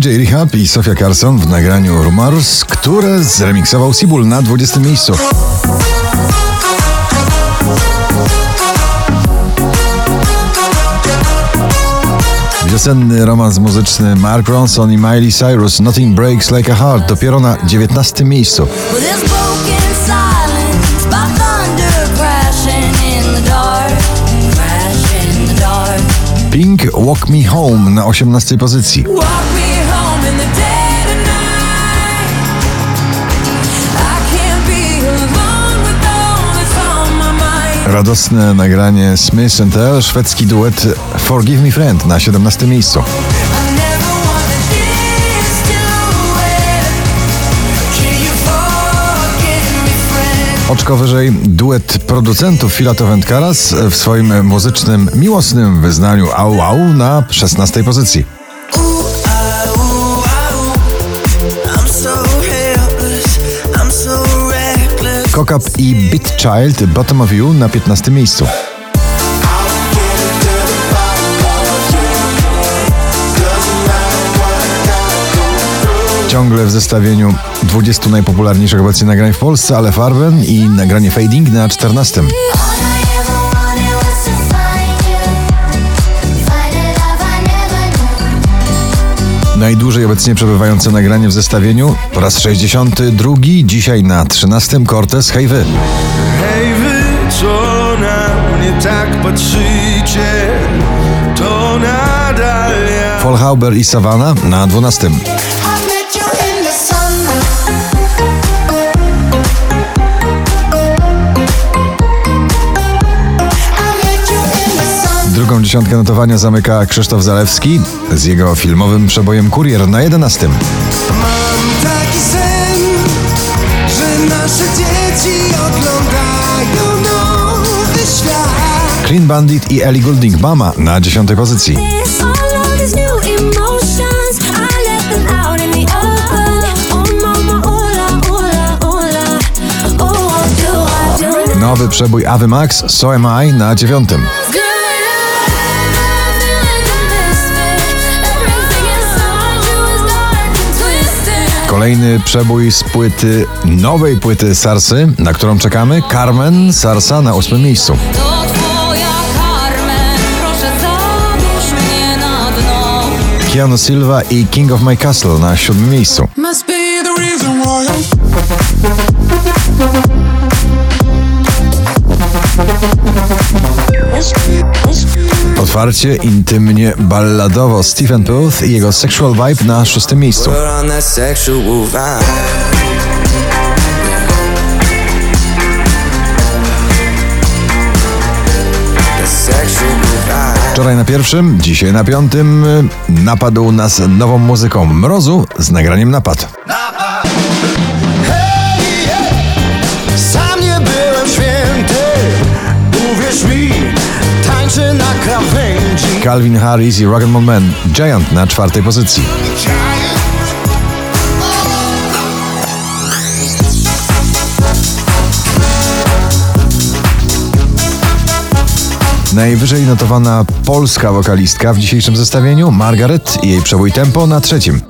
DJ Rehab i Sofia Carson w nagraniu Rumors, które zremiksował Sibul na 20 miejscu. Wiosenny romans muzyczny Mark Ronson i Miley Cyrus Nothing Breaks Like a Heart dopiero na 19 miejscu. Pink Walk Me Home na 18 pozycji. Radosne nagranie Smith and szwedzki duet Forgive Me Friend na 17 miejscu. Oczko wyżej duet producentów Filato Wędkaras w swoim muzycznym, miłosnym wyznaniu Au Au na 16 pozycji. Kokap i Beat Child Bottom of You na 15 miejscu. Ciągle w zestawieniu 20 najpopularniejszych obecnie nagrań w Polsce, ale Farben i nagranie Fading na 14. Najdłużej obecnie przebywające nagranie w zestawieniu po raz 62, dzisiaj na 13 Cortez Hej Wy. Hej wy, co na mnie tak patrzycie, to nadal ja. Folhauber i Savannah na 12. Drugą dziesiątkę notowania zamyka Krzysztof Zalewski z jego filmowym przebojem Kurier na 11. Mam taki sen, że nasze dzieci oglądają nowy świat. Clean Bandit i Ellie Goulding Mama na 10 pozycji. Nowy przebój Ave Max So Am I na 9. Kolejny przebój z płyty, nowej płyty Sarsy, na którą czekamy, Carmen Sarsa na 8 miejscu. To twoja Carmen, proszę zabierz mnie na dno. Keanu Silva i King of My Castle na 7 miejscu. Must Otwarcie, intymnie, balladowo. Stephen Puth i jego Sexual Vibe na 6 miejscu. Wczoraj na pierwszym, dzisiaj na piątym. Napadł nas nową muzyką Mrozu z nagraniem Napad. Hej, Calvin Harris i Rock'n'Roll Man Giant na czwartej pozycji. Najwyżej notowana polska wokalistka w dzisiejszym zestawieniu Margaret i jej przebój tempo na trzecim.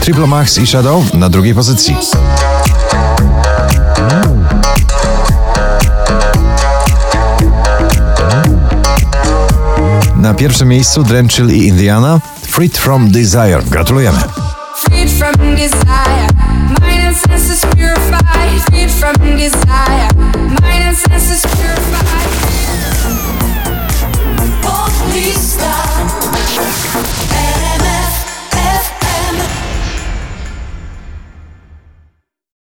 Triple Max i Shadow na drugiej pozycji. Na pierwszym miejscu Drenchill i Indiana Freed from Desire. Gratulujemy. Freed from desire,